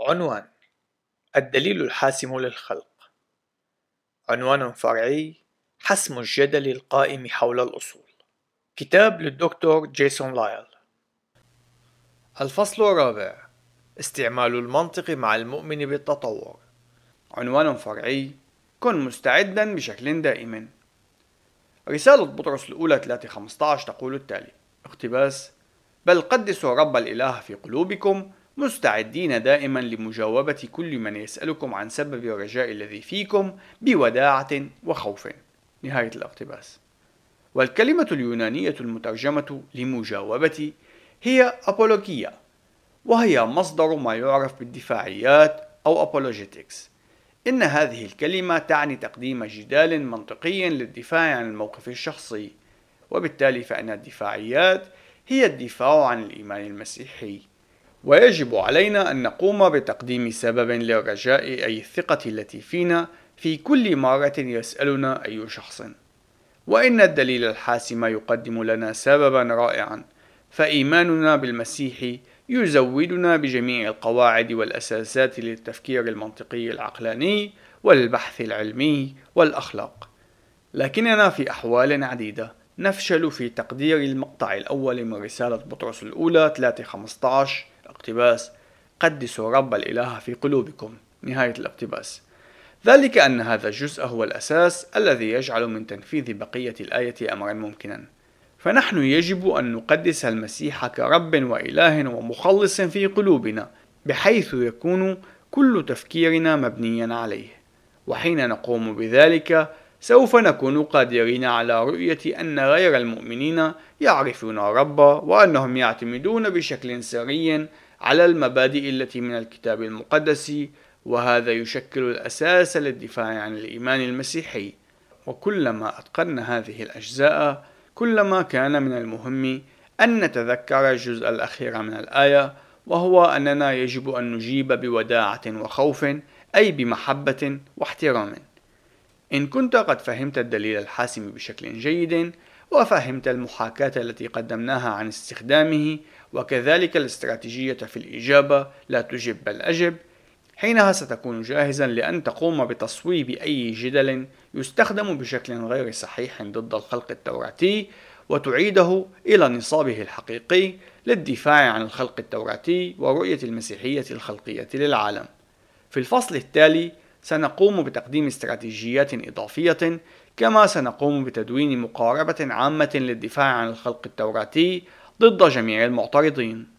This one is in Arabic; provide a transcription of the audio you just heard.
عنوان الدليل الحاسم للخلق. عنوان فرعي حسم الجدل القائم حول الأصول. كتاب للدكتور جيسون لايل. الفصل الرابع استعمال المنطق مع المؤمن بالتطور. عنوان فرعي كن مستعدا بشكل دائم. رسالة بطرس الأولى 3:15 تقول التالي اقتباس بل قدسوا رب الإله في قلوبكم مستعدين دائما لمجاوبة كل من يسألكم عن سبب الرجاء الذي فيكم بوداعة وخوف. نهاية الاقتباس. والكلمة اليونانية المترجمة لمجاوبة هي أبولوجيا، وهي مصدر ما يعرف بالدفاعيات أو أبولوجيتكس. إن هذه الكلمة تعني تقديم جدال منطقي للدفاع عن الموقف الشخصي، وبالتالي فإن الدفاعيات هي الدفاع عن الإيمان المسيحي. ويجب علينا أن نقوم بتقديم سبب للرجاء أي الثقة التي فينا في كل مرة يسألنا أي شخص. وإن الدليل الحاسم يقدم لنا سببا رائعا فإيماننا بالمسيح يزودنا بجميع القواعد والأساسات للتفكير المنطقي العقلاني والبحث العلمي والأخلاق. لكننا في أحوال عديدة نفشل في تقدير المقطع الأول من رسالة بطرس الأولى 3:15 اقتباس قدسوا رب الإله في قلوبكم. نهاية الاقتباس. ذلك أن هذا الجزء هو الأساس الذي يجعل من تنفيذ بقية الآية أمرا ممكنا. فنحن يجب أن نقدس المسيح كرب وإله ومخلص في قلوبنا بحيث يكون كل تفكيرنا مبنيا عليه. وحين نقوم بذلك سوف نكون قادرين على رؤية أن غير المؤمنين يعرفون الرب وأنهم يعتمدون بشكل سري على المبادئ التي من الكتاب المقدس وهذا يشكل الأساس للدفاع عن الإيمان المسيحي. وكلما أتقنا هذه الأجزاء كلما كان من المهم أن نتذكر الجزء الأخير من الآية وهو أننا يجب أن نجيب بوداعة وخوف أي بمحبة واحترام. إن كنت قد فهمت الدليل الحاسم بشكل جيد وفهمت المحاكاة التي قدمناها عن استخدامه وكذلك الاستراتيجية في الإجابة لا تجب بل أجب حينها ستكون جاهزا لأن تقوم بتصويب أي جدل يستخدم بشكل غير صحيح ضد الخلق التوراتي وتعيده إلى نصابه الحقيقي للدفاع عن الخلق التوراتي ورؤية المسيحية الخلقية للعالم. في الفصل التالي سنقوم بتقديم استراتيجيات إضافية كما سنقوم بتدوين مقاربة عامة للدفاع عن الخلق التوراتي ضد جميع المعترضين.